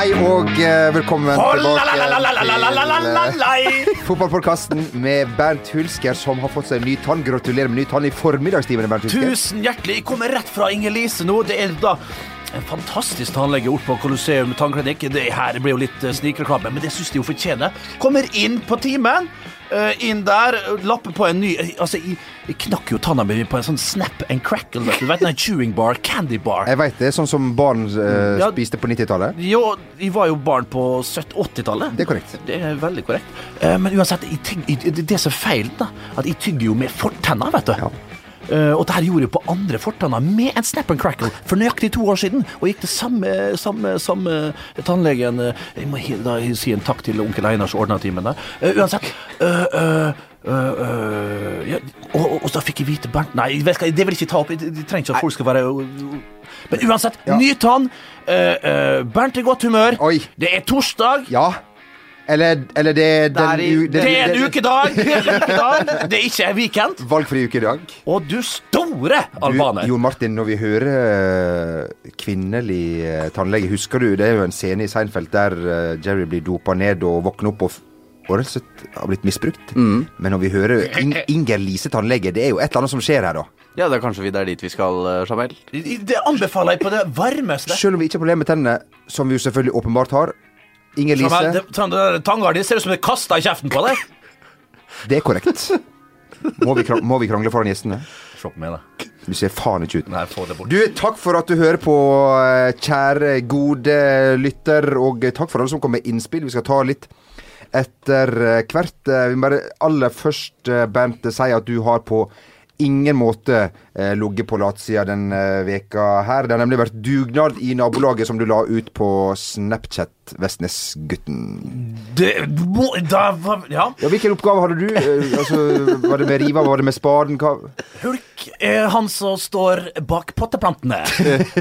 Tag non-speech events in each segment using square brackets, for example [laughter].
Hei og eh, velkommen tilbake til fotballpodkasten med Bernt Hulsker, som har fått seg en ny tann. Gratulerer med ny tann i formiddagstimene, Bernt Hulsker. Tusen hjertelig. Jeg kommer rett fra Inger-Lise nå. Det er da en fantastisk tannlege på Colosseum tannklinikk. Det her blir jo litt uh, snikreklame, men det syns de jo fortjener. Kommer inn på timen. eh, inn der, lapper på en ny Altså, jeg, jeg knakk jo tanna mi på en sånn snap and crackle. Vet du vet den chewing bar, candy bar. Jeg veit det, sånn som barn eh, Ja. spiste på 90-tallet. Jo, jeg var jo barn på 70-80-tallet. Det er korrekt. Det er veldig korrekt. Eh, men uansett, jeg tenk, jeg, det, det som er feil, da, at jeg tygger jo med fortenna, vet du. Ja. Eh, og det her gjorde jeg på andre fortenna med en snap and crackle for nøyaktig to år siden. Og gikk til samme, samme, samme tannlegen eh, Jeg må da si en takk til onkel Einar som ordna timen der. Eh, uansett. Uh, uh, Uh, uh, ja, og, og, og så fikk jeg vite Bernt Nei, det vil jeg ikke ta opp. Jeg, jeg trenger ikke at folk skal være Men uansett, Ja. ny tann. Uh, Bernt er i godt humør. Oi. Det er torsdag. Ja. Eller, eller det er den Det er i- Det er en ukedag! Det er ukedag. Det er ikke en weekend. Valgfri uke i dag. Og du store albaner. Jon Martin, når vi hører eh, kvinnelig eh, tannlege, husker du det er jo en scene i Seinfeld der eh, Jerry blir dopa ned og våkner opp og, har blitt misbrukt? Mm. Men når vi hører In Inger Lise tannlege, det er jo et eller annet som skjer her, da. Ja, det er kanskje vi det er dit vi skal, Jamel. Det anbefaler jeg på det varmeste. Selv om vi ikke har problemer med tennene, som vi jo selvfølgelig åpenbart har. Inger Lise, sånn, det der Tanngard det ser ut som det er kasta i kjeften på deg. [laughs] det er korrekt. Må vi, krang må vi krangle foran gjestene? Se på meg, da. Du ser faen ikke ut. Nei, få det bort. Du, takk for at du hører på, eh, kjære, gode lytter, og takk for alle som kom med innspill. Vi skal ta litt etter eh, hvert. Eh, Vi må bare aller først, Bernt, si at du har på ingen måte eh, ligget på latsida den eh, veka her. Det har nemlig vært dugnad i nabolaget som du la ut på Snapchat, Vestnesgutten. Det må Da Ja. Ja, Hvilken oppgave hadde du? Eh, altså, var det med riva, var det med spaden? Hva? Hulk er han som står bak potteplantene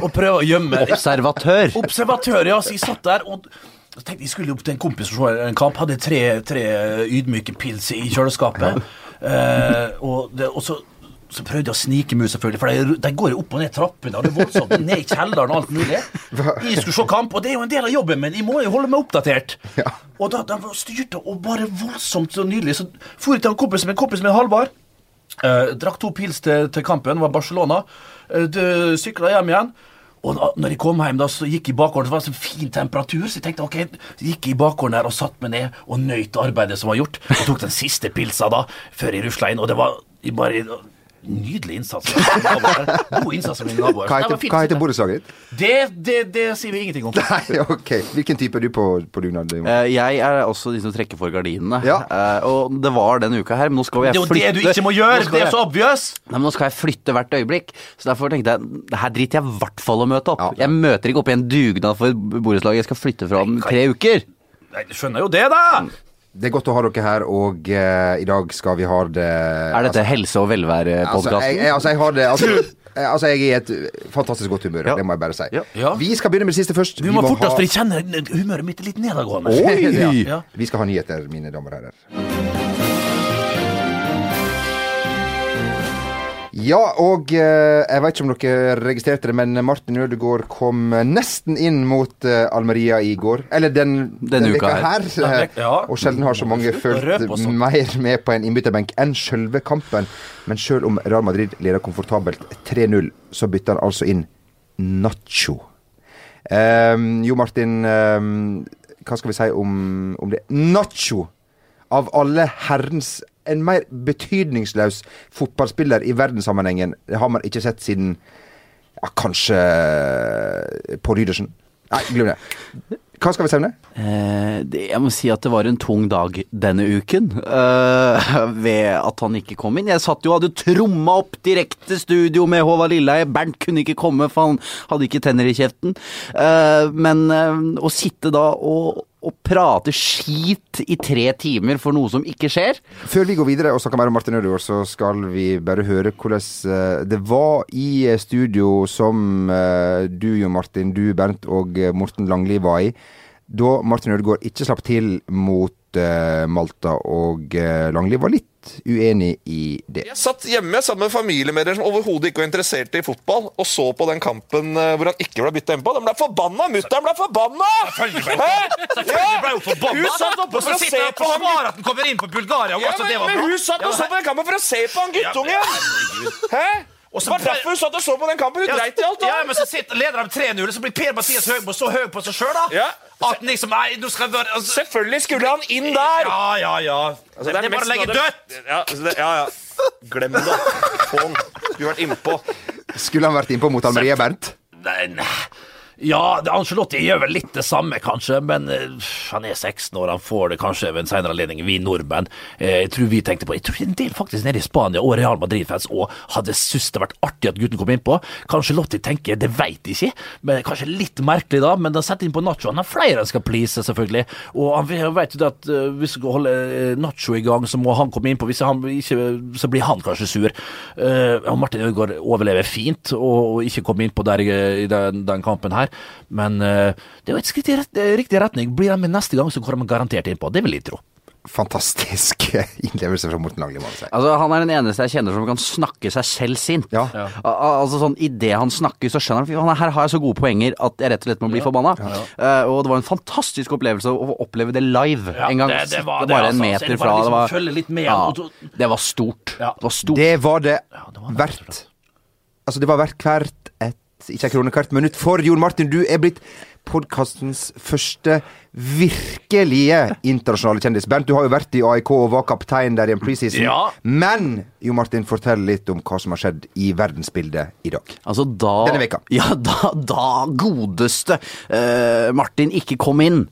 og prøver å gjemme Observatør. Observatør, ja. Så jeg satt der og så tenkte jeg skulle opp til en kompis og se en kamp. Hadde tre, tre ydmyke pils i kjøleskapet. Eh, og, det, og så, så prøvde jeg å snike meg ut, selvfølgelig, for de, går jo opp og ned trappene. Og det er voldsomt ned i kjelleren og alt mulig. Jeg skulle se kamp, og det er jo en del av jobben min. Jeg må jo holde meg oppdatert. Ja. Og da de styrte og bare voldsomt så nydelig. Så for jeg til en kompis med, kompis med Halvard. Eh, drakk to pils til, til kampen, var Barcelona. Uh, Sykla hjem igjen. Og da når jeg kom hjem, da, så gikk jeg i bakgården. Det var så fin temperatur, så jeg tenkte ok, så gikk jeg i bakgården der og satte meg ned og nøyt arbeidet som var gjort. Og tok den siste pilsa da, før jeg rusla inn. Og det var jeg bare Nydelig innsats. naboer. God innsats av mine naboer. Hva heter, fint hva heter borettslaget ditt? Det, det, det sier vi ingenting om. [laughs] Nei, ok. Hvilken type er du på, på dugnad? Eh, Jeg er også de som trekker for gardinene. Ja. Uh, Og det var denne uka her, men nå skal Det jeg er jo det du ikke må gjøre! Det er så obvious! Nei, men nå skal jeg flytte hvert øyeblikk, så derfor tenkte jeg det her driter jeg i hvert fall å møte opp. Ja. Jeg møter ikke opp i en dugnad for borettslaget, jeg skal flytte fra om tre uker. Nei, du skjønner jo det, da! Det er godt å ha dere her, og eh, i dag skal vi ha det Er dette helse- og altså, jeg, velvære-podkasten? jeg, altså, jeg har det altså, [laughs] altså, jeg er i et fantastisk godt humør, Ja. det må jeg bare si. Ja. Ja. Vi skal begynne med det siste først. Vi må fortest, for jeg kjenner humøret mitt er litt nedadgående. [laughs] Oi! Ja, ja. Vi skal ha nyheter, mine damer og herrer. Ja, og eh, jeg vet ikke om dere registrerte det, men Martin Ødegaard kom nesten inn mot eh, Almeria i går. Eller den, Denne uka her. her. vek- ja. Og sjelden har så mange fulgt mer med på en innbytterbenk enn sjølve kampen. Men sjøl om Real Madrid leder komfortabelt 3-0, så bytter han altså inn Nacho. Um, jo, Martin, ehm, hva skal vi si om, om det? Nacho! Av alle herrens En mer betydningsløs fotballspiller i verdenssammenhengen Det har man ikke sett siden ja, kanskje Pål Rydersen. Nei, glem det. Hva skal vi om? Eh, jeg må si at det var en tung dag denne uken, eh, ved at han ikke kom inn. Jeg satt jo og hadde tromma opp direkte studio med Håvard Lilleheie. Bernt kunne ikke komme, for han hadde ikke tenner i kjeften. Eh, men eh, å sitte da og, og prate skit i tre timer for noe som ikke skjer Før vi går videre og snakker mer om Martin Ødegaard, så skal vi bare høre hvordan eh, det var i eh, studio som eh, du, Jo Martin, du, Bernt og Morten Langli var i. Da Martin Ødegaard ikke slapp til mot eh, Malta, og eh, Langli var litt uenig i det. Jeg satt hjemme sammen med familiemedlemmer som overhodet ikke var interessert i fotball, og så på den kampen eh, hvor han ikke ble bytta innpå. De ble forbanna! Mutter'n ble forbanna! Ble hun satt oppe for å se på han at den kommer inn på Bulgaria. ja, men, men hun satt og så på den kampen for å se på han guttungen! Hæ? Og så Det var ble- derfor hun satt og så på den kampen. Hun Ja, dreit i alt. Ja, men så sitter leder av 3-0, så blir Per-Mathias Høgmo så høy på seg sjøl, da. Ja. At liksom Nei, nå skal jeg bare altså, Selvfølgelig skulle han inn der! Ja, ja, ja. Altså, det, er bare å legge dødt! Ja, altså, det, ja, ja. Glem det. Få han. Skulle vært innpå. Skulle han vært innpå mot Almerie Bernt? Nei, nei. Ja, Ancelotti gjør vel litt det samme, kanskje, men uh, han er 16 år, han får det kanskje ved en senere anledning. Vi nordmenn, Uh, jeg tror vi tenkte på Jeg tror en del faktisk nede i Spania og Real Madrid-fans òg hadde syntes det vært artig at gutten kom innpå. Kanskje Lotti tenker det veit de ikke, men kanskje litt merkelig da, men da setter inn på Nacho. Han har flere han skal please, selvfølgelig, og han vet jo det at uh, hvis vi skal holde Nacho i gang, så må han komme innpå. Hvis han ikke, så blir han kanskje sur. Og Martin Ødegaard overlever fint og, og ikke komme innpå der i, i den, den kampen her. Men uh, det er jo et skritt i rett, eh, riktig retning. Blir de med neste gang, så kommer de garantert innpå. Det vil jeg tro. Fantastisk [laughs] innlevelse fra Morten Langli. Altså, Han er den eneste jeg kjenner som kan snakke seg selv sint. Ja. Al altså sånn, Idet han snakker, så skjønner han at her har jeg så gode poenger at jeg rett og slett må bli forbanna. Eh, og det var en fantastisk opplevelse å oppleve det live Ja, en gang. det- det var det, bare en altså. Så meter det var fra. liksom Det var, følge litt med, ja, det var stort. Ja. Det var stort. Det var det det var det, verdt. Altså, det var verdt hvert et Ikke krone hvert minutt. For Jon Martin, du er blitt podkastens første virkelige internasjonale kjendis. Bernt, du har jo vært i AIK og var kaptein der i en preseason. Ja. Men Jon Martin, fortell litt om hva som har skjedd i verdensbildet i dag. Altså da Denne veka. Ja, da, da godeste uh, Martin ikke kom inn.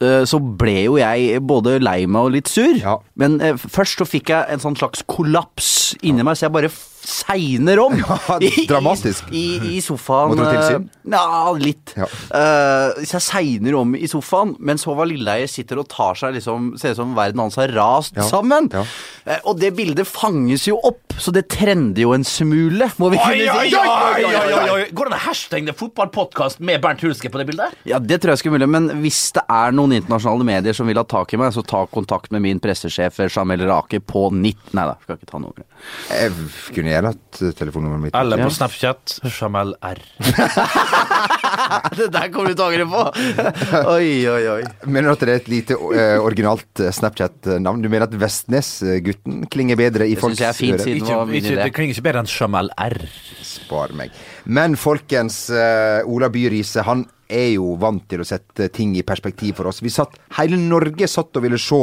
eh, Så ble jo jeg både lei meg og litt sur. Ja. Men eh, først så fikk jeg en sånn slags kollaps inni meg, så jeg bare segner om. Ja, [laughs] I- dramatisk. I, i, i sofaen. Må du eh, tilsyn? Ja, litt. Ja. Uh, så jeg segner om i sofaen, mens Håvard Lilleheie sitter og tar seg liksom Ser ut som verden hans har rast Ja. sammen. Ja. Uh, og det bildet fanges jo opp, så det trender jo en smule, må vi kunne si. Går det an å hashtagge fotballpodkast med Bernt Hulske på det bildet? Ja, det tror jeg skal mulig, men hvis det er noen internasjonale medier som vil ha tak i meg, så ta kontakt med min pressesjef Jamel Rake på 90 Nei da, skal ikke ta noe. Jeg kunne hatt eh, telefonnummeret mitt. Eller Ja. på Snapchat. Jamel R. [laughs] det der kommer du til å angre på! [laughs] oi, oi, oi. Mener du at det er et lite uh, originalt eh, Snapchat-navn? Du mener at Vestnes-gutten klinger bedre i Det folks jeg er fint, ører? siden- Ikke, var min ikke, idé. det klinger ikke bedre enn Jamel R. Spar meg. Men folkens, uh, Ola By Riise, han er jo vant til å sette ting i perspektiv for oss. Vi satt, Hele Norge satt og ville se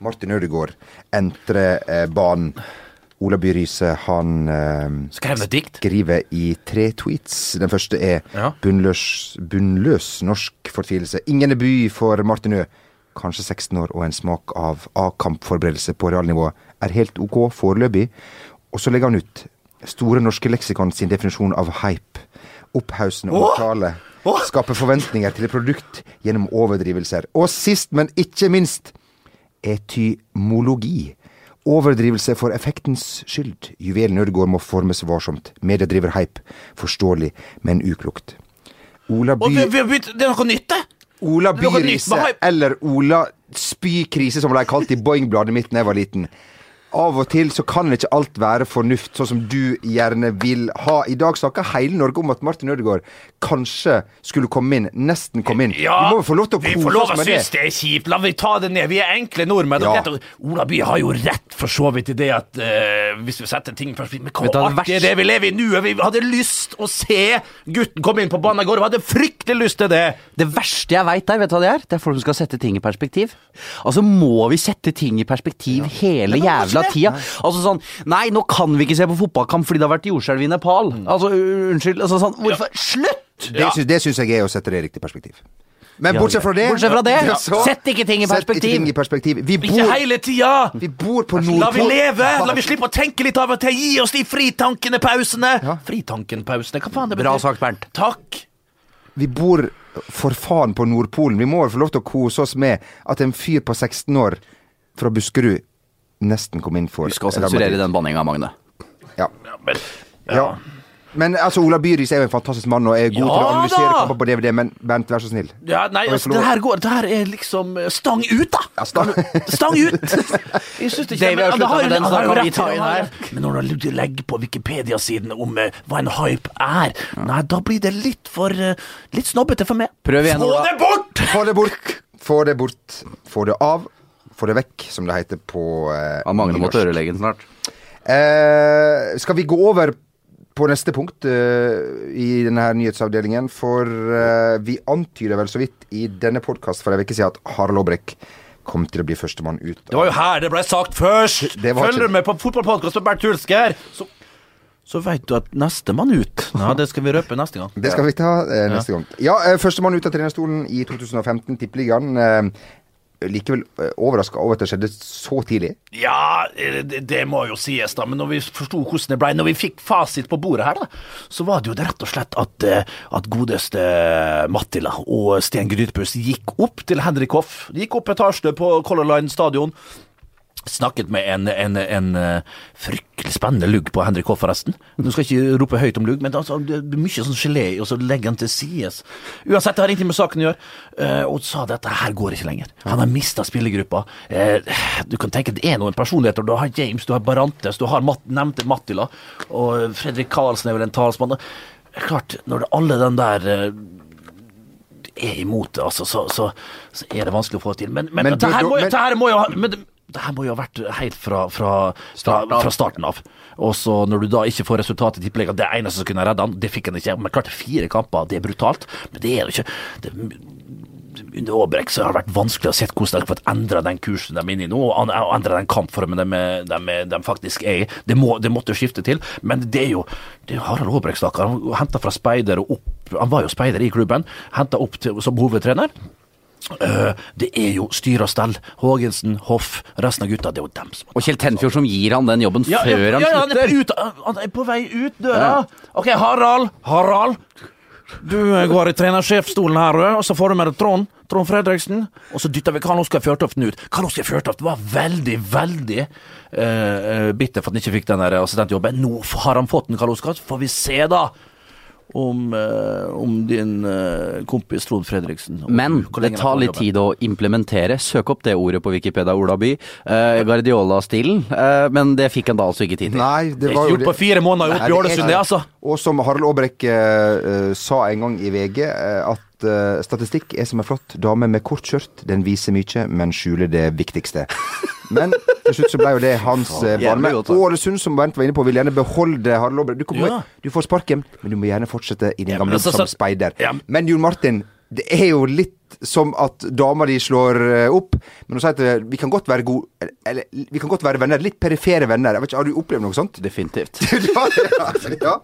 Martin Ødegaard entre eh, banen. Ola By Riise, han eh, Skrev et dikt. skriver i tre tweets. Den første er Ja. bunnløs, bunnløs norsk fortvilelse. Ingen debut for Martin Ø. Kanskje 16 år og en smak av A-kampforberedelse på realnivå er helt ok foreløpig. Og så legger han ut Store norske leksikon sin definisjon av hype. Opphaussende omtale. Skape forventninger til et produkt gjennom overdrivelser. Og sist, men ikke minst, etymologi. Overdrivelse for effektens skyld. Juvelen Ødegaard må formes varsomt. Media driver hype. Forståelig, men uklokt. Ola Og vi, vi det er noe nytt, det! Ola Byrise, eller Ola Spykrise, som ble kalt i Boeing-bladet mitt da jeg var liten. Av og til så kan ikke alt være fornuft, sånn som du gjerne vil ha. I dag snakker hele Norge om at Martin Ødegaard kanskje skulle komme inn. Nesten komme inn. vi må jo få lov til å vi får kose lov oss å med det. synes det er kjipt. La vi ta det ned. Vi er enkle nordmenn. Ja. og Ola By har jo rett for så vidt i det at uh, hvis vi setter ting først Men hvor hva det artig er det vi lever i nå? Vi hadde lyst å se gutten komme inn på banen i går. Vi hadde fryktelig lyst til det. Det verste jeg veit der, vet du hva det er? Det er folk som skal sette ting i perspektiv. Altså, må vi sette ting i perspektiv hele jævla tida? Altså sånn Nei, nå kan vi ikke se på fotballkamp fordi det har vært jordskjelv i Nepal. Altså, unnskyld. Altså sånn Hvorfor? Slutt! Det, sy det syns jeg er å sette det i riktig perspektiv. Men bortsett fra det Bortsett fra det, så- sett ikke ting i perspektiv. ting i perspektiv. Vi Ikke hele tida! vi bor på La vi leve! La vi slippe å tenke litt av og til. Gi oss de fritankene pausene. Fritanken-pausene, hva faen det betyr? Bra sagt, Bernt. Takk. Vi bor for faen på Nordpolen. Vi må vel få lov til å kose oss med at en fyr på 16 år fra Buskerud nesten kom inn for Husk å sensurere den banninga, Magne. Ja. Ja, men, ja. Men altså, Ola Byris er jo en fantastisk mann og er god Ja til å analysere da! kamper på DVD, men Bent, vær så snill. Ja, nei, altså, det her går Det her er liksom eh, stang ut, da! Ja, stang- stang ut! [laughs] Jeg synes ikke Davy men, har den, har jo rett, her. Men når du legger på Wikipedia-siden om uh, hva en hype er, nei, da blir det litt for uh, Litt snobbete for meg. Prøv igjen, Få Ola. det bort! Få det bort! Få det bort. Få det av. Få det vekk, som det heter på eh, Han mangler mot ørelegen snart. Eh, skal vi gå over på neste punkt eh, i denne her nyhetsavdelingen? For eh, vi antyder vel så vidt i denne podkast for en uke siden at Harald Aabrekk kom til å bli førstemann ut. Det var jo her det ble sagt først! Det var Følger ikke- med på fotballpodkast med Bernt Hulsker, så, så veit du at nestemann ut Ja, det skal vi røpe neste gang. Det skal vi ta eh, neste gang. Ja, eh, Førstemann ut av trenerstolen i 2015, Tippeligaen. Eh, likevel eh, overraska over at det skjedde så tidlig. Ja, eh, det, det må jo sies, da. Men når vi forsto hvordan det ble, når vi fikk fasit på bordet her, da, så var det jo det rett og slett at, eh, at godeste Mattila og Sten Grytbuss gikk opp til Henrik Hoff. Gikk opp etasje på Color Line stadion. Snakket med en, en, en eh, fryktelig spennende lugg på Henrik Hoff, forresten. Nå skal jeg ikke rope høyt om lugg, men altså, det er mye sånn gelé i, så legger han til sides. Uansett, det har ingenting med saken å gjøre. eh, og sa dette her går ikke lenger. Han har mista spillergruppa. Eh, du kan tenke det er noen personligheter. Du har James, du har Barantes, du har Matt, nevnte Mattila, og Fredrik Karlsen er vel en talsmann. Klart, når det, alle den der er imot det, altså, så, så, så er det vanskelig å få til. Men, men, Men dette her må, det her må jo ha det- her må jo ha vært helt fra, fra, fra, fra starten av. Og så når du da ikke får resultat i tippeligaen, det eneste som kunne redde han, det fikk han ikke. Men klart, fire kamper, det er brutalt. Men det er jo ikke det, Under Aabrekk så har det vært vanskelig å se hvordan de har fått endra den kursen de er inne i nå, og endra den kampformen de, de, de faktisk er i. Det, må, det måtte skifte til, men det er jo det er Harald Aabrekk, stakkar. Han henta fra speider og opp Han var jo speider i klubben. Henta opp til, som hovedtrener. Eh, det er jo styr og stell. Hågensen, Hoff, resten av gutta. Det er jo dem som Og Kjell Tenfjord som gir han den jobben ja, før ja, han ja, han, er slutter. på ut, han er på vei ut døra. OK, Harald. Harald. Du eh, går i trenersjefstolen her, og så får du med deg Trond. Trond Fredriksen. Og så dytter vi Karl Oskar Fjørtoften ut. Karl Oskar Fjørtoft var veldig, veldig eh, eh, bitter for at han ikke fikk den assistentjobben. Nå har han fått den, Karl Oskar. Så får vi se, da. Om, eh, om din eh, kompis Trond Fredriksen. Men det tar litt tid å implementere. Søk opp det ordet på Wikipedia, Ola By. Eh, Guardiola-stilen. Eh, men det fikk han da altså ikke tid til. Nei, Det var jo gjort på fire måneder oppe i Ålesund, det, altså. Og som Harald Aabrekk eh, eh, sa en gang i VG, eh, at eh, statistikk er som en flott dame med kort skjørt. Den viser mye, men skjuler det viktigste. Men til slutt så ble jo det hans eh, bane. Ålesund, som Bernt var inne på, vil gjerne beholde Harald Aabre. Du, Ja. du får sparken, men du må gjerne fortsette i din Ja, gamle altså, jobb som speider. Ja. Men Jon Martin, det er jo litt som at dama di slår eh, opp. Men hun sier at eh, vi kan godt være gode Eller vi kan godt være venner. Litt perifere venner. Jeg vet ikke, Har du opplevd noe sånt? Definitivt. [laughs] ja, ja,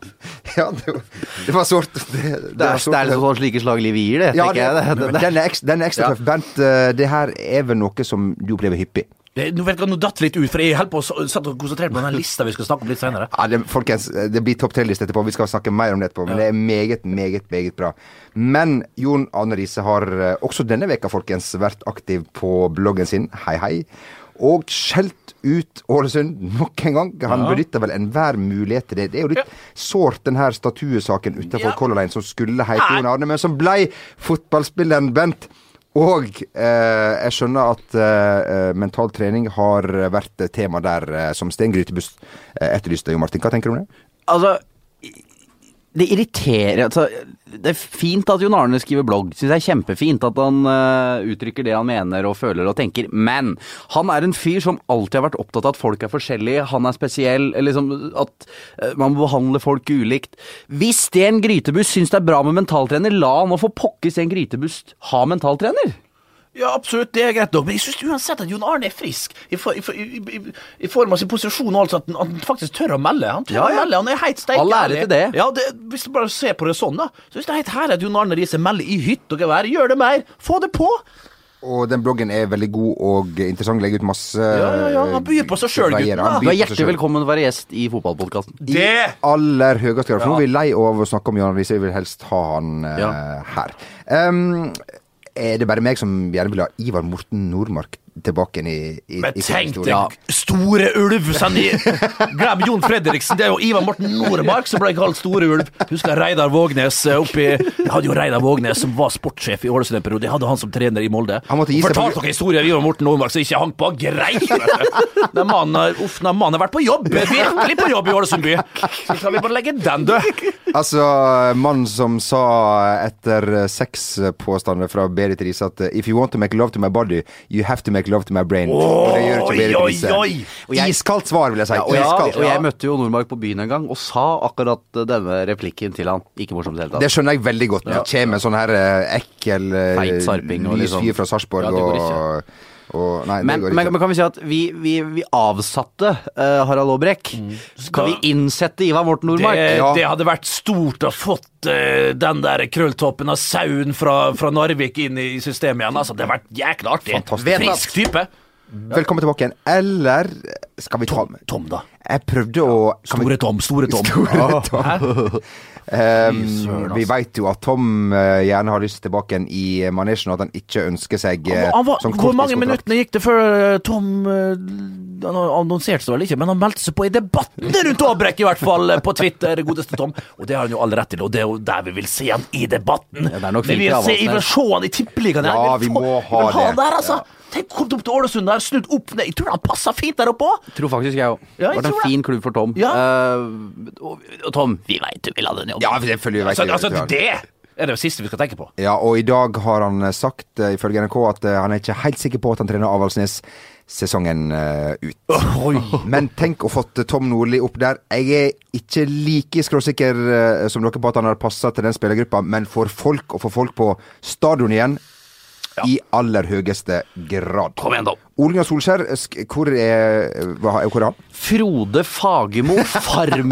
ja, det, var, det var sårt. Det, det, Det er, sårt. det er liksom sånn slike slag livet gir, det. ja, jeg. Det, men den er ekstra, den er ekstra Ja. tøff. Eh, det her er vel noe som du opplever hyppig? Det, nå vet jeg, nå datt litt ut, for jeg holdt på å satt og konsentrerte meg om den lista vi skal snakke om litt senere. Ja, det, folkens, det blir topp tre-liste etterpå. Vi skal snakke mer om det etterpå. Men det er meget, meget, meget bra. Men Jon Arne Riise har eh, også denne veka, folkens, vært aktiv på bloggen sin, Hei Hei, og skjelt ut Ålesund nok en gang. Han Ja. benytter vel enhver mulighet til det. Det er jo litt sårt, den her statuesaken utenfor Ja. Color Line som skulle hete. Jon Arne, men som blei fotballspilleren Bent. Og eh, jeg skjønner at eh, mental trening har vært tema der, eh, som Sten Grytebust eh, etterlyste. Jo Martin, hva tenker du om det? altså det irriterer altså, Det er fint at Jon Arne skriver blogg. Syns jeg er kjempefint at han uh, uttrykker det han mener og føler og tenker. Men han er en fyr som alltid har vært opptatt av at folk er forskjellige. Han er spesiell. Liksom, at uh, man må behandle folk ulikt. Hvis Sten Grytebust syns det er bra med mentaltrener, la han nå for pokker Sten Grytebust ha mentaltrener. Ja, absolutt, det er greit nok, men jeg syns uansett at Jon Arne er frisk. I, for, i, i, i, I form av sin posisjon, og at han, at han faktisk tør å melde. Han tør Ja, ja. å melde, han er helt steik All ære ærlig. til det. Ja, det, Hvis du bare ser på det sånn, da, så synes det er helt herlig at Jon Arne Riise melder i hytt og gevær. Gjør det mer! Få det på! Og den bloggen er veldig god og interessant. Legger ut masse Ja, ja, ja, han byr på seg selv, gutten, da. Du er hjertelig velkommen til å være gjest i fotballpodkasten. I aller høyeste grad. For nå er vi lei av å snakke om Jan Riise. Vi vil helst ha han Ja. her. Um, er det bare meg som gjerne vil ha Ivar Morten Nordmark tilbake i, i, Men tenk deg, deg Store Ulv! Sånn glem Jon Fredriksen. Det er jo Ivar Morten Nordmark som ble kalt Store Ulv. Husker Reidar Vågnes eh, oppi Jeg hadde jo Reidar Vågnes som var sportssjef i Ålesund en periode. Jeg hadde han som trener i Molde. Han måtte gi seg Fortalte dere historier om Ivar Morten Nordmark som ikke hang på greit. Den mannen har- uff, den mannen har vært på jobb. Virkelig på jobb i Ålesund by. Så kan vi bare legge den død. Altså, mannen som sa etter sexpåstander fra Berit Riise at If you want to make love to my body, you have to make love to my brain. og det gjør ikke Berit Riise. Iskaldt svar, vil jeg si. Ja, og, jeg, og jeg møtte jo Nordmark på byen en gang og sa akkurat denne replikken til han. Ikke morsomt i det hele Det skjønner jeg veldig godt. Når det kommer en sånn her eh, ekkel eh, Feit sarping og liksom- fyr fra Sarpsborg Ja, og, og Nei, det Men, går men, ikke. men kan vi si at vi, vi, vi avsatte uh, Harald Aabrekk? Skal vi innsette Ivar Morten Nordmark? Det, Ja. det hadde vært stort å fått eh, den der krølltoppen av sauen fra, fra Narvik inn i systemet igjen. Altså, det har vært jækla artig. Fantastisk. Frisk type. Velkommen tilbake igjen. Eller skal vi ta Tom, Tom da. Jeg prøvde å kan vi- Store Tom, store Tom. [laughs] Store Tom. Um, vi veit jo at Tom eh, gjerne har lyst tilbake igjen i manesjen, og at han ikke ønsker seg eh, Han var, sånn hvor mange minutter gikk det før eh, Tom eh, Han annonserte seg vel ikke, men han meldte seg på i debatten rundt Aabrekk, i hvert fall, eh, på Twitter, godeste Tom. Og det har han jo all rett til, og det er jo der vi vil se han i debatten. Ja, det er nok vi vil se, vi vil se han i tippeligaen. Ja, vi må ha vil ha det. der, altså. Tenk, kom opp til Ålesund der, snudd opp ned. Jeg tror han passa fint der oppe òg. Tror faktisk jeg òg. Ja, det var en fin klubb for Tom. Ja. Uh, og, og Tom, vi veit du vil ha den Ja, det vet vi Altså, altså, vi- det er det siste vi skal tenke på. Ja, og i dag har han eh, sagt, eh, ifølge NRK, at eh, han er ikke helt sikker på at han trener Avaldsnes sesongen eh, ut. Men tenk å fått Tom Nordli opp der. Jeg er ikke like skråsikker eh, som dere på at han har passa til den spillergruppa, men for folk å få folk på stadion igjen i aller høyeste grad. Kom igjen, da. Ole Gunnar Solskjær, hvor er, hva, hvor er han? Frode Fagermo,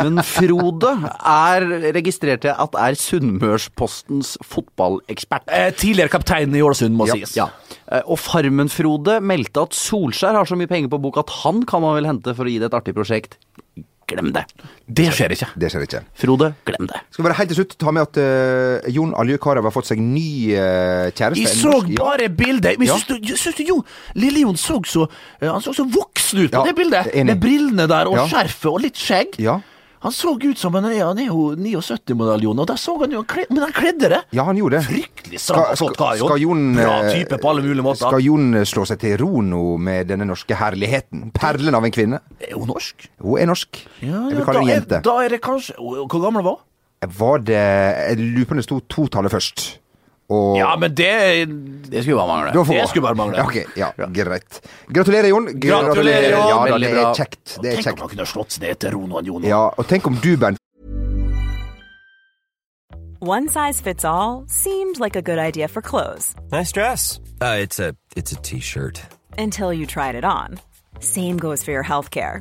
Farmen-Frode, er registrert til at er Sunnmørspostens fotballekspert. Eh, tidligere kaptein i Ålesund, må Ja, sies. Ja. Eh, Og Farmen-Frode meldte at Solskjær har så mye penger på bok at han kan man vel hente for å gi det et artig prosjekt. Glem det. Det skjer ikke. Det skjer ikke. Frode, glem det. Skal vi bare helt til slutt ta med at uh, Jon Aljøkarev har fått seg ny uh, kjæreste. Jeg så bare bildet. Men Ja. syns du jo Lille Jon så så uh, Han så så voksen ut på Ja, det bildet. enig. Med brillene der og Ja. skjerfet og litt skjegg. Ja. Han så ut som er jo 79-modell, Jon, og der så han jo Men han kledde det. ja, han gjorde det. Fryktelig stram og flott kar, skal Jon Bra eh, type på alle mulige måter. Skal Jon eh, slå seg til ro nå med denne norske herligheten? Perlen av en kvinne. Er hun norsk? Hun er norsk. Ja, jeg ja, vil kalle da, henne jente. da er det kanskje Hvor gammel var hun? Var det Jeg lurer på om det sto totallet først. Og Ja, men det Det skulle bare mangle. Du har fått- det skulle bare mangle. Ja, ok, ja, greit. Gratulerer, Jon. Gratulerer, Jon. Ja, da, Veldig det er kjekt. Det er Tenk om kjekt. han kunne slått seg ned til Ron og Jon. Ja, og tenk om du, Bernt, One size fits all seemed like a good idea for clothes Nice dress. Uh, it's a it's a t-shirt. until you tried it on. Same goes for your healthcare.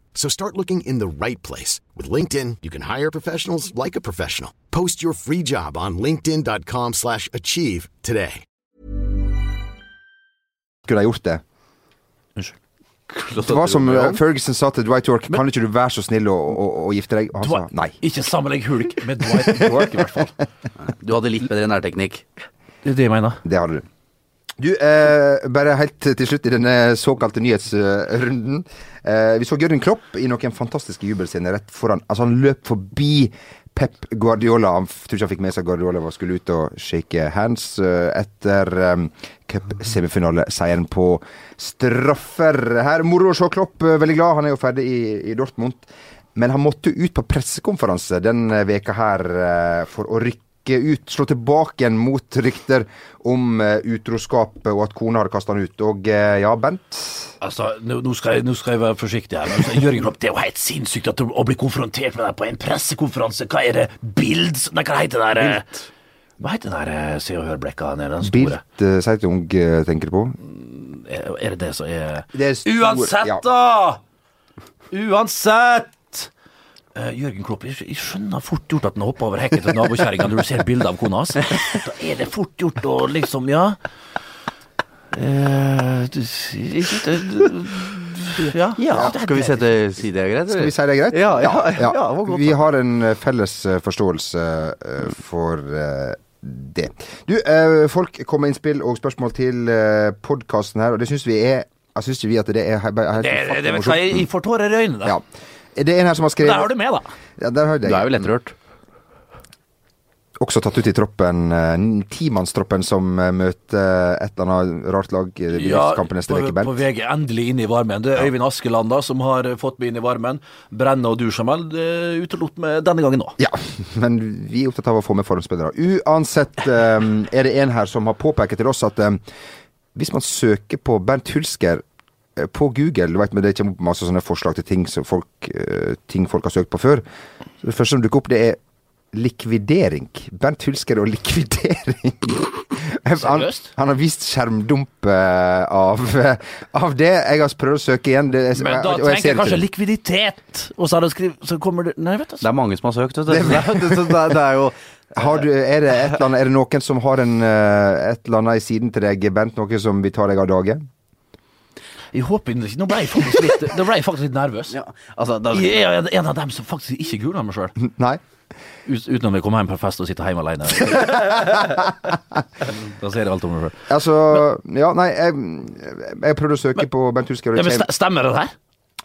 So start looking in the right place. With LinkedIn, you can hire professionals like a professional. Post your free job on linkedin.com slash achieve today. Skulle ha gjort det. Unnskyld. Det var som eh, Ferguson sa til Dwight York, kan ikke du være så snill å, å, å gifte deg? Og han sa nei. Ikke sammenlegg Hulk med Dwight York, i hvert fall. [laughs] Du hadde litt bedre nærteknikk. Det er det jeg mener. Det hadde du. Du, eh, bare helt til slutt i denne såkalte nyhetsrunden. Eh, vi så Jørgen Klopp i noen fantastiske jubelscener rett foran Altså, han løp forbi Pep Guardiola. Han tror ikke han fikk med seg Guardiola var skulle ut og shake hands eh, etter um, cupsemifinaleseieren på straffer. Her, Moro å se Klopp, eh, veldig glad. Han er jo ferdig i, i Dortmund. Men han måtte ut på pressekonferanse denne veka her for å rykke ut, slå tilbake igjen mot rykter om utroskapet utroskap og at kona hadde kasta han ut. Og eh, ja, Bent? Altså, nå, nå, skal jeg, nå skal jeg være forsiktig her. Altså, Jørgen Klopp, det er jo helt sinnssykt at du, å bli konfrontert med deg på en pressekonferanse. Hva er det? Bild? Nei, hva heter det der? eh, Hva heter den der eh, Se og Hør-blekka nede? Den store? Bilt Zeitung eh, tenker du på? Er, er det det som er Det er stor- Uansett, ja. da! Uansett! Eh, Jørgen Klopp, jeg, skjønner fort gjort at han hopper over hekken til nabokjerringa når du ser bilde av kona hans. Da er det fort gjort å liksom, ja uh, du, jeg, jeg, ja. Skal vi sette si det er greit? Skal vi si det er greit? Ja, ja, ja, det godt, vi har en eh, felles eh, forståelse eh, for uh, det. Du, eh, folk kommer med innspill og spørsmål til uh, podkasten her, og det syns vi er Jeg syns ikke vi at det er he- he- helt Det, det, det jeg, jeg får tårer i øynene. Ja. Det er en her som har skrevet Der har du med, da. Ja, der har jeg Du er jo lettrørt. Også tatt ut i troppen, eh, timannstroppen som eh, møter et eller annet rart lag i kampen neste uke. Ja, på VG endelig inn i varmen. Det er Øyvind Askeland da, som har fått meg inn i varmen. Brenne og du, Jamal, utelot meg denne gangen òg. Ja, [laughs] men vi er opptatt av å få med forhåndsspillere. Uansett eh, er det en her som har påpekt til oss at hvis man søker på Bernt Hulsker på Google, vet, men det kommer opp masse sånne forslag til ting, som folk, eh, ting folk har søkt på før. Så det første som dukker opp, det er likvidering. Bernt Hulsker og likvidering. [laughs] Han, han har vist skjermdump eh, av, [laughs] av det. Jeg har prøvd å søke igjen. Det, Men da og jeg tenker jeg kanskje det. likviditet, og så, har du så kommer det Nei, vet du. Det er mange som har søkt, vet du. Det, [laughs] det, det er jo Har du, er, det et eller annet, er det noen som har en, eh, et eller annet i siden til deg, Bent? Noe som vil ta deg av dage? Jeg håper ikke Nå ble jeg faktisk litt, [laughs] da ble jeg faktisk litt nervøs. ja, altså, da, Jeg er en av dem som faktisk ikke googler meg sjøl. [laughs] Nei? Ut, utenom jeg kommer hjem på fest og sitter hjemme alene. [laughs] da sier jeg alt om meg sjøl. Altså Ja, nei, jeg, jeg prøvde å søke på Bent Husker. Ja, men stemmer det der?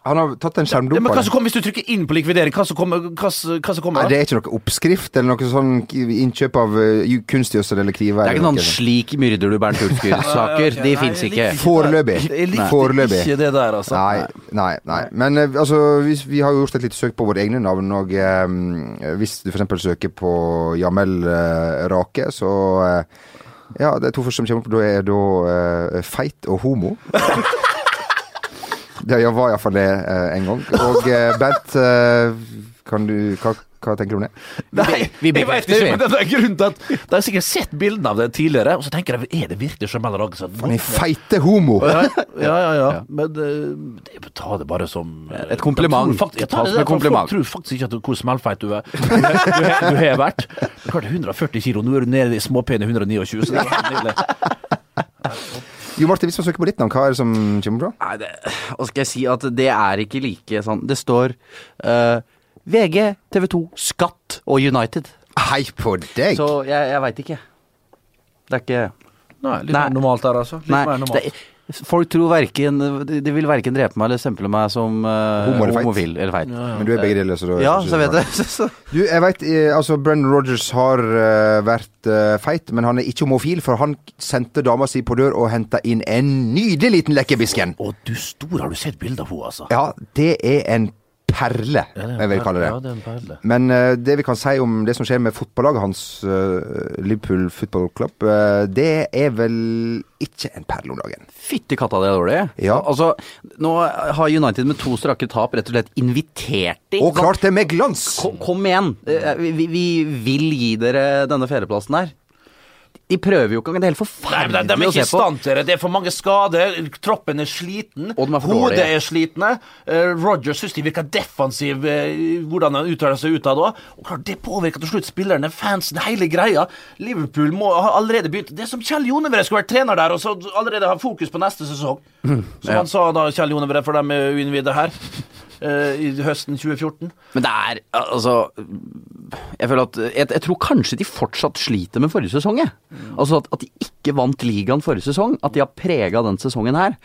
Han har tatt en Ja, men hva som kommer hvis du trykker inn på likvidering? Hva som kommer? Hva, hva som kommer Nei, det er ikke noe oppskrift eller noe sånn innkjøp av uh, kunstgjødsel eller krive. det er ikke noen noe slik myrder du Bernt Hulsker-saker. [laughs] De fins ikke. Foreløpig. Jeg likte Foreløpig. ikke det der, altså. Nei, nei, nei. Men uh, altså, vi, vi har jo gjort et lite søk på våre egne navn, og eh, hvis du f.eks. søker på Jamel uh, Rake, så eh, Ja, det to første som kommer opp, da er da eh, feit og homo. [laughs] det jeg var iallfall det eh, en gang. Og eh, [laughs] Bent, eh, kan du hva, hva tenker du om det? Nei, vi jeg vet ikke, men det er grunnen til at De har sikkert sett bildene av det tidligere, og så tenker jeg er det virkelig Jamal Ragsa? Han er feite homo! Ja, ja, ja, ja. Men det, ta det bare som Et kompliment. jeg tror faktisk- jeg tar det kompliment. Folk tror faktisk ikke at du, hvor smellfeit du er. Du, du, du har vært. Du klarte 140 kilo, nå er du nede i småpene 129, så det er helt nydelig. [laughs] Jo Martin, hvis man søker på ditt navn, hva er det som kommer fra? Nei, det, hva skal jeg si at det er ikke like sånn Det står uh, VG, TV 2, Skatt og United. Hei på deg! Så jeg, jeg veit ikke. Det er ikke Nei, litt Nei. mer normalt der, altså. Litt Nei, mer normalt. det, folk tror verken De vil verken drepe meg eller stemple meg som uh, Homo eller feit. homofil eller feit. Men du er begge deler, så da Ja, så jeg vet det jeg. Du, jeg vet, eh, altså Brennan Rogers har uh, vært uh, feit, men han er ikke homofil, for han sendte dama si på dør og henta inn en nydelig liten lekkerbisken. Å, du stor, har du sett bilde av henne, altså? Ja, det er en perle, jeg vil kalle det. Ja, det er en perle. Men uh, det vi kan si om det som skjer med fotballaget hans, uh, Liverpool Football Club, uh, det er vel ikke en perle om dagen. Fytti katta, det er dårlig. Ja. Altså, nå har United med to strake tap rett og slett invitert de. Og klart det med glans! Kom, kom igjen. Vi, vi vil gi dere denne fjerdeplassen her. De prøver jo ikke engang. Det er helt Nei, men de, de er forferdelig ikke i stand til det. Det er for mange skader. Troppen er sliten. Og de er for Hodet er slitne. Uh, Roger syns de virker defensiv, uh, hvordan han uttaler seg ut av det. Og klart, Det påvirker til slutt spillerne, fansen, hele greia. Liverpool må ha allerede begynt Det er som Kjell Jonevre skulle vært trener der, og så allerede ha fokus på neste sesong. Som ja. han sa da, Kjell Jonevre, for dem uinnvidde her. Eh, I høsten 2014. Men det er altså Jeg føler at jeg, jeg tror kanskje de fortsatt sliter med forrige sesong, jeg. Altså at, at de ikke vant ligaen forrige sesong. At de har prega den sesongen her.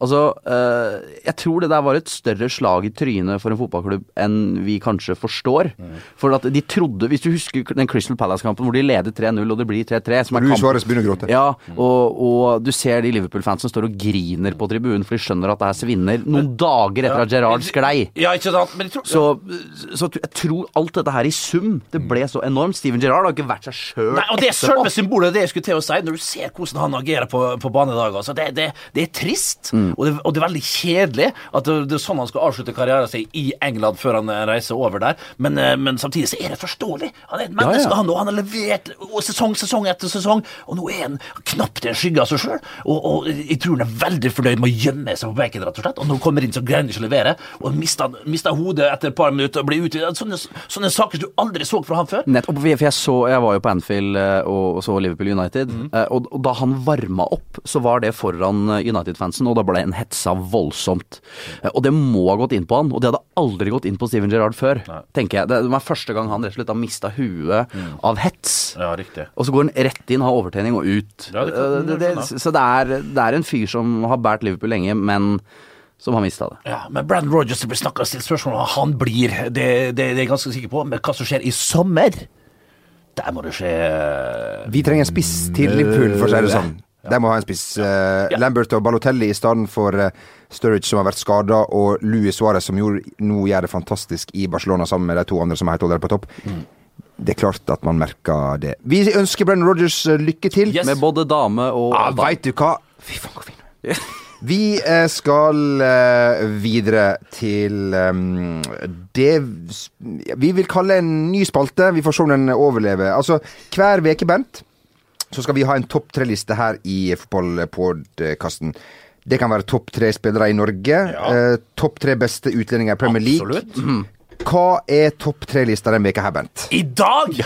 Altså, eh, jeg tror det der var et større slag i trynet for en fotballklubb enn vi kanskje forstår. For at de trodde Hvis du husker den Crystal Palace-kampen hvor de leder 3-0 og det blir 3-3 som er kamp- Suárez begynner å gråte. Ja, og, og du ser de Liverpool-fansene står og griner på tribunen, for de skjønner at det her svinner noen dager etter at Gerrard sklei. Ja, ikke sant? Men jeg tror Så, så jeg tror alt dette her i sum, det ble så enormt. Steven Gerrard har ikke vært seg sjøl Nei, og Det er selve symbolet det jeg skulle til å si, når du ser hvordan han agerer på, på banen i dag. Altså, det, det, det er trist, Mm. og, det, og det er veldig kjedelig at det, det er sånn han skal avslutte karrieren sin i England før han eh, reiser over der. Men, eh, men samtidig så er det forståelig. Han er et menneske, ja. han, og han har levert og sesong sesong etter sesong, og nå er han knapt en skygge av seg sjøl. Og, og jeg tror han er veldig fornøyd med å gjemme seg på benken, rett og slett. Og når han kommer inn, så greier han ikke å levere, og mister, mister hodet etter et par minutter og ble utvidet. Sånne, sånne saker du aldri så fra han før. Nettopp, for jeg, så, jeg var jo på Anfield eh, og, så Liverpool United, eh, og, og da han varma opp, så var det foran eh, United-fansen, og da ble en hetsa voldsomt. Og det må ha gått inn på han, og det hadde aldri gått inn på Steven Gerrard før, tenker jeg. Det var første gang han rett og slett har mista huet Mm. av hets. Ja, riktig. Og så går han rett inn, har overtenning og ut. Ja, det kan- det, det, så det er, det er en fyr som har båret Liverpool lenge, men som har mista det. Ja, men Brandon Rogers blir snakka stilt spørsmål om han blir. Det, det, det er jeg ganske sikker på. Men hva som skjer i sommer, der må det skje Vi trenger en spiss til Liverpool, for å si det sånn. De må ha en spiss. Eh, Lambert og Balotelli i stedet for uh, Sturridge, som har vært skada, og Luis Suárez, som gjorde, nå gjør det fantastisk i Barcelona sammen med de to andre som er helt allerede på topp. Det er klart at man merker det. Vi ønsker Brennan Rogers eh, lykke til. Yes. Med både dame og Ja, Veit du hva? Fy faen, hvor fin du er. [laughs] Vi eh, skal eh, videre til um, det vi vil kalle en ny spalte. Vi får se om den overlever. Altså, hver uke, Bent, så skal vi ha en topp tre-liste her i fotballpodkasten. Det kan være topp tre spillere i Norge. Ja. topp tre beste utlendinger i Premier League. Absolutt. Hva er topp tre-lista denne veka her, Bent? I dag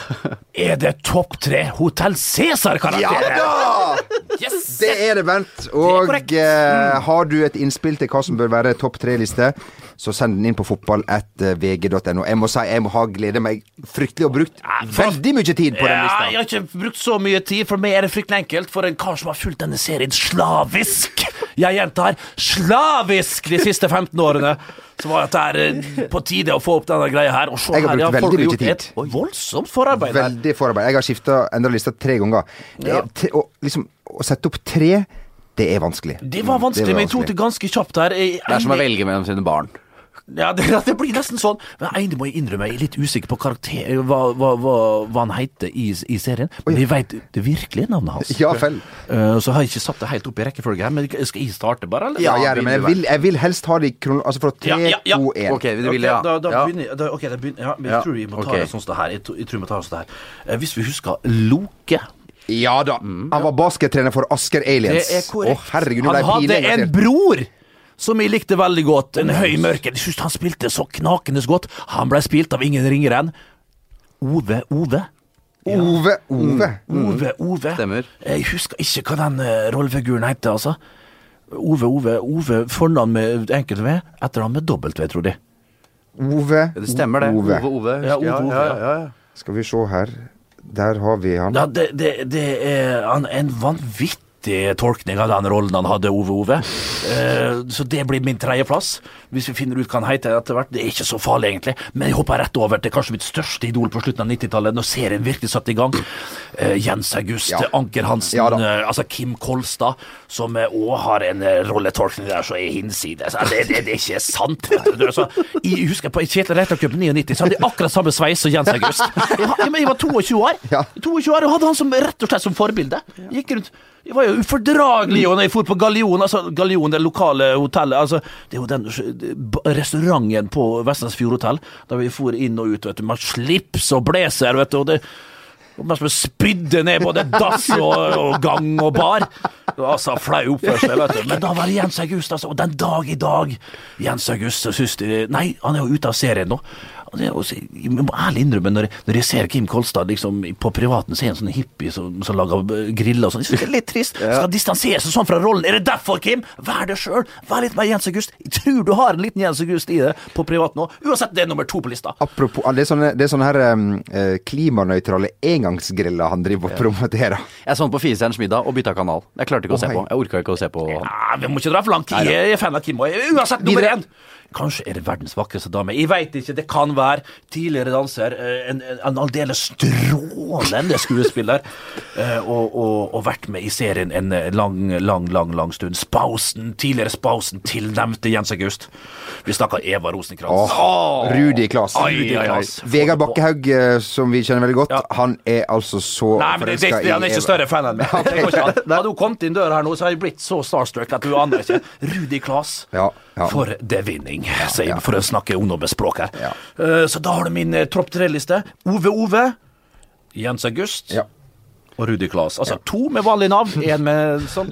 er det topp tre Hotell Cæsar-karakterer. da! Yes! Det er det, Bent. Det Og er korrekt. eh, har du et innspill til hva som bør være topp tre-liste, så send den inn på fotball.vg.no. Jeg må si jeg må ha glede meg fryktelig og brukt veldig mye tid på den Ja, lista. jeg har ikke brukt så mye tid, for meg er det fryktelig enkelt. For en kar som har fulgt denne serien slavisk Jeg gjentar slavisk de siste 15 årene. Så var det er eh, på tide å få opp denne greia her. Og se Jeg har her, brukt ja, veldig mye tid. et voldsomt forarbeid her. Veldig forarbeid. Jeg har skifta endra lista tre ganger. Det er, Ja. tre, og liksom, å sette opp tre, det er vanskelig. Det var vanskelig, Det var men jeg tok det ganske kjapt her. Jeg- Det er som å velge mellom sine barn. Ja, det, det blir nesten sånn. Men egentlig må jeg innrømme, jeg er litt usikker på karakter, hva, hva, hva, hva han heter i, i serien. Men jeg veit det virkelige navnet hans. Ja vel. Uh, så har jeg ikke satt det helt opp i rekkefølge her, men skal jeg starte bare, eller? Ja, gjør det, men jeg vil, jeg vil helst ha det i. Altså fra 3, Ja, ja, ja. to, én. Ok, det vil jeg. da, da begynner jeg da, okay, da begynner, ja, men jeg Ja, tror vi må ta okay. det sånn som det her. Jeg, jeg tror vi må ta det sånn her. Uh, hvis vi husker Loke Ja da. Han var baskettrener for Asker Aliens. Det er korrekt. Oh, herregud, han hadde en bror som jeg likte veldig godt. En høy mørke. Jeg synes han spilte så knakende godt. Han ble spilt av ingen ringere enn Ove Ove. Ove. Ove. Ove Ove. Stemmer. Jeg husker ikke hva den uh, rollefiguren heter, altså. Ove Ove. Ove Fornavn med enkelt V, etternavn med dobbelt V, tror de. Ove. Det stemmer, det. Ove. Ove, Ove. Ja, Ove, Ove, ja, ja. ja, ja. Skal vi se her. Der har vi han. Ja, det, det, det er en vanvittig vanvittig tolkning av den rollen han hadde, Ove Ove. Uh, så det blir min tredjeplass. Hvis vi finner ut hva han heter etter hvert. Det er ikke så farlig, egentlig. Men jeg hopper rett over til kanskje mitt største idol på slutten av 90-tallet, når serien virkelig satte i gang. Uh, Jens August, Ja. Anker Hansen, Ja eh, altså Kim Kolstad, som òg har en rolletolkning der som er hinsides. Altså, det, det, det er ikke sant. Altså, jeg husker på Kjetil Rekdal Cup 99, så hadde jeg akkurat samme sveis som Jens August. [laughs] Jeg, jeg, jeg var 22 år. Ja. 22 år, og hadde han som rett og slett som forbilde. Gikk rundt jeg var jo ufordragelig når jeg for på Gallion, altså Gallion, det lokale hotellet. altså Det er jo den restauranten på Vestlandsfjord hotell, der vi for inn og ut, vet du, med slips og blazer, vet du. og det man som spydde ned både dass og, og gang og bar. Det altså flau oppførsel, vet du. Men da var det Jens August, altså. Og den dag i dag Jens August, syns de Nei, han er jo ute av serien nå. Også, jeg må ærlig innrømme, når jeg, når jeg ser Kim Kolstad liksom, på privaten, se en sånn hippie som, som lager griller og sånn. Jeg synes det er litt trist. Skal distansere seg sånn fra rollen. Er det derfor, Kim? Vær deg sjøl. Vær litt mer Jens August. Jeg tror du har en liten Jens August i det på privaten òg. Uansett, det er nummer to på lista. Apropos, det er sånne, det er sånne her um, klimanøytrale engangsgriller han driver og promoterer. Jeg så den på Firestjerners middag og bytta kanal. Jeg klarte ikke å Å, se hei. på. Jeg orka ikke å se på. Ja, vi må ikke dra for langt. Jeg er fan av Kim. òg. Uansett, nummer én. Kanskje er det verdens vakreste dame. Jeg veit ikke. Det kan være tidligere danser. eh, En, en, en aldeles strålende skuespiller. [laughs] eh, Og, og, og vært med i serien en lang, lang, lang lang stund. Spausen, tidligere Spausen, tilnevnte Jens August. Vi snakker Eva Rosenkrantz. Rudi Klas. Vegard Bakkehaug, eh, som vi kjenner veldig godt, Ja. han er altså så forelska i Han er ikke større fan enn meg. [laughs] An. Hadde hun kommet inn døra her nå, så hadde jeg blitt så starstruck at du aner ikke. Rudi Klas. Ja, ja. For det vinning, sier ja. for å snakke ungdomsspråk her. Ja. Uh, så da har du min uh, tropp tre-liste. Ove Ove, Jens August Ja. og Rudi Klas. Altså to med vanlig navn, én med sånn.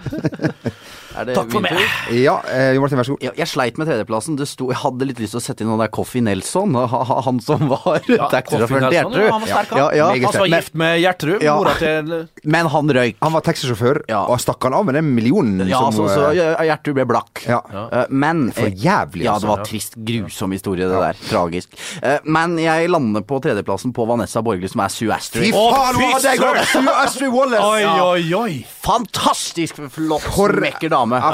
[laughs] Er det Takk for meg. Ja, eh, Jo Martin, vær så god. Ja, jeg sleit med tredjeplassen. Det sto, jeg hadde litt lyst til å sette inn han der Coffee Nelson, ha- ha- han som var taxisjåføren til Gjertrud. han var sterk. Ja, ja. Han som var gift med Gjertrud, Ja. mora til Men han røyk. Han var taxisjåfør, Ja. og stakk han av med den millionen Ja, som så, så Gjertrud ble blakk. Ja. Eh, Men For jævlig, Ja, altså. det var trist, grusom historie, det der. Tragisk. Eh, Men jeg lander på tredjeplassen på Vanessa Borgli, som er Sue Astrid. Fy faen, fy hadde jeg! Sue Astrid Wallace! Oi, oi, oi! Fantastisk flott, For- smekker dame. Ja,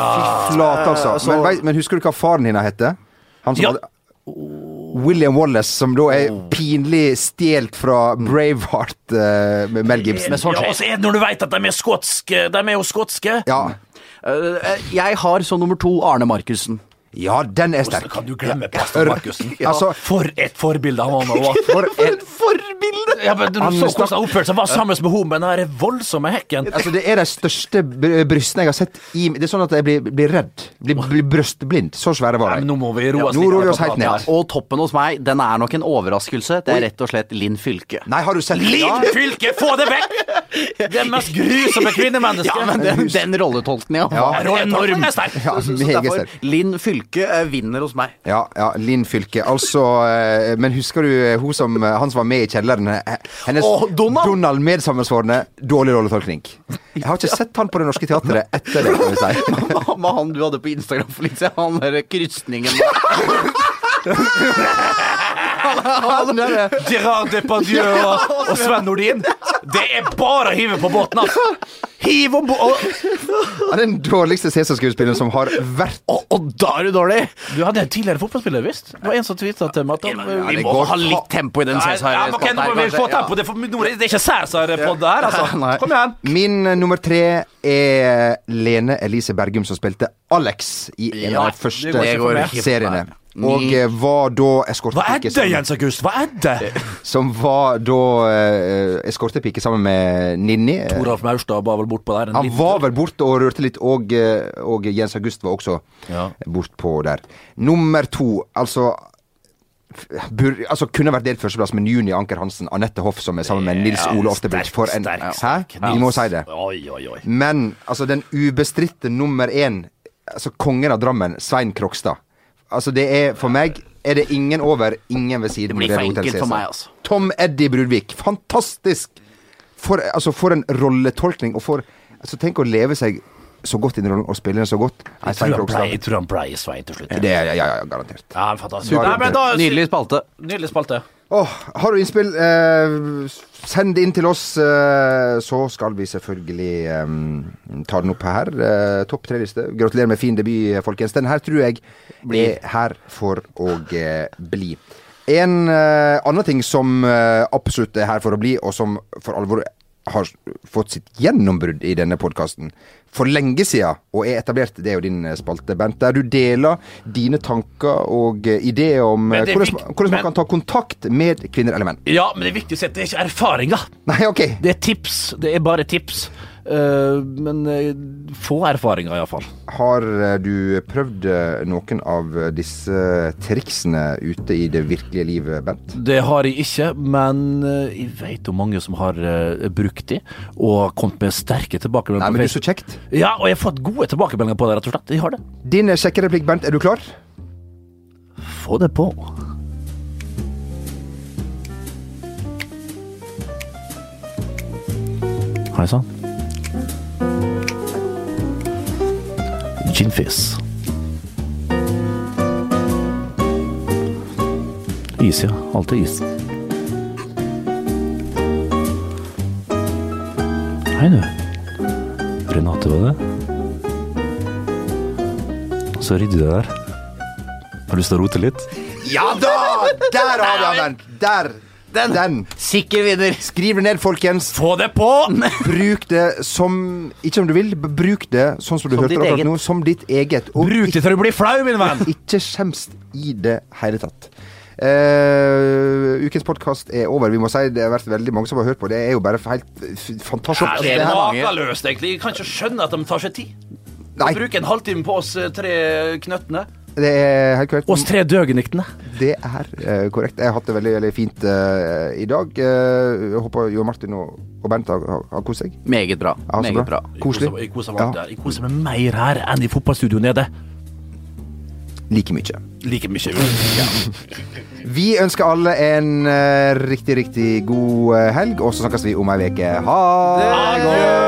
fy flate, altså. så- Men, vei- men husker du hva faren din heter? Han som Ja. hadde William Wallace, som da er pinlig stjålet fra Braveheart uh, med Mel Gibson. Ja, og så er det når du veit at de er skotske. De er jo skotske. Ja. Uh, Jeg har som nummer to Arne Markussen. Ja, den er Hvordan kan du glemme pastor Markussen? Altså, For et forbilde han var. for et Forbilde! Ja, men du Han så hvordan han oppførte seg. Var sammen med henne med den der voldsomme hekken. Altså, det er de største brystene jeg har sett i Det er sånn at jeg blir, blir redd. Blir, blir brøstblind. Så svære var de. men nå må vi roe oss nå roer vi ned oss helt ned. Og toppen hos meg, den er nok en overraskelse. Det er rett og slett Linn Fylke. Nei, har du sett Linn Fylke, få det vekk! Det mest grusomme kvinnemennesket. Ja, men den, den rolletolkninga Ja. var Rolletolkningen enorm. er sterk. Ja, sterk. Linn Fylke eh, vinner hos meg. Ja, ja, Linn Fylke. Altså eh, Men husker du eh, hun som, han som var med i kjelleren? Hennes oh, Donald! Donald medsammensvorne. Dårlig rolletolkning. Jeg har ikke sett han på Det Norske Teatret etter det, kan vi si. [laughs] Med han du hadde på Instagram for litt siden, han derre krysningen Han der, Gerard Depardieu og, og Sven Nordin. Det er bare å hive på båten, altså. Hiv om bord er den dårligste Cæsar-skuespilleren som har vært Og, og da er du dårlig! Du hadde en tidligere fotballspiller, visst? Det var en som tvitra til meg at han Ja, Vi må går ha litt tempo i den Nei, ja, men ok, nå må vi få tempo. Det, er for- det er ikke Cæsar-pod her, altså. [laughs] Nei. Kom igjen. Min eh, nummer tre er Lene Elise Bergum, som spilte Alex i en Ja, av de første seriene. Og eh, var da eskortepike Hva er det, Jens August? Hva er det? som var da eh, eskortepike sammen med Ninni. Eh, Toralf Maurstad var vel bortpå der. en Han var vel borte og rørte litt, og, eh, og Jens August var også Ja. bortpå der. Nummer to, altså bur, altså Kunne vært delt førsteplass med Juni Anker Hansen, Anette Hoff, som er sammen med Nils Ja, Ole Oftebridge. For en sterk, Hæ? sterk. Vi må si det. Oi, oi, oi. Men altså, den ubestridte nummer én, altså kongen av Drammen, Svein Krokstad. Altså, det er for meg er det ingen over, ingen ved siden. Det blir for enkelt for meg, altså. Tom Eddie Brudvik. Fantastisk! For, altså, for en rolletolkning, og for altså, Tenk å leve seg så godt inn i rollen og spille den så godt. Jeg tror han ble, jeg tror han ble Svein til slutt. Det er ja, ja, ja, garantert. Ja, fantastisk. Nydelig spalte. Nydelig spalte. Åh, har du innspill, eh, send det inn til oss, eh, så skal vi selvfølgelig eh, ta den opp her. Eh, Topp tre-liste. Gratulerer med fin debut, folkens. Den her tror jeg er her for å eh, bli. En eh, annen ting som absolutt er her for å bli, og som for alvor har fått sitt gjennombrudd i denne podkasten for lenge siden, og er etablert, det er jo din eh, spalte, Bent, der du deler dine tanker og eh, ideer om eh, hvordan, hvordan man men- kan ta kontakt med kvinner eller menn. Ja, men det er viktig å si at det er ikke erfaringer. Nei, ok. Det er tips. Det er bare tips. Eh, men eh, få erfaringer, iallfall. Har eh, du prøvd noen av disse triksene ute i det virkelige livet, Bent? Det har jeg ikke, men jeg vet om mange som har brukt de, og kommet med sterke tilbakemeldinger. Nei, men men du, så kjekt. Ja, og jeg har fått gode tilbakemeldinger på det, rett og slett. Jeg har det. Din kjekke sjekkereplikk, Bent, er du klar? Få det på. Hei sann. Ginfizz. Is, ja. Alltid is. Hei, du. Renate, var det? Så ryddig det der. Har du lyst til å rote litt? Ja da! Der har vi den! Der. Den. Den. Sikker vinner. Skriv det ned, folkens. Få det på! [laughs] Bruk det som Ikke om du vil, bruk det sånn som du Som hørte akkurat nå, som ditt eget. Og Bruk det til å bli flau, min venn! [laughs] ikke skjemst i det hele tatt. Uh, ukens podkast er over. Vi må si Det har vært veldig mange som har hørt på. Det er jo bare helt fantastisk. Det er Det makeløst, egentlig. Jeg kan ikke skjønne at de tar seg tid. Nei, Bruke en halvtime på oss eh, tre knøttene. Det er helt korrekt. Oss tre døgeniktene. Det er uh, korrekt. Jeg har hatt det veldig veldig fint uh, i dag. Uh, jeg håper Jo Martin og, og Bent har, har, har kost seg. Meget bra. Ja, Meget bra. Koselig. Jeg koser meg, Ja. Jeg koser meg mer her enn i fotballstudio nede. Like mye. Like mye. Vi ønsker alle en riktig, riktig god helg, og så snakkes vi om ei uke. Ha det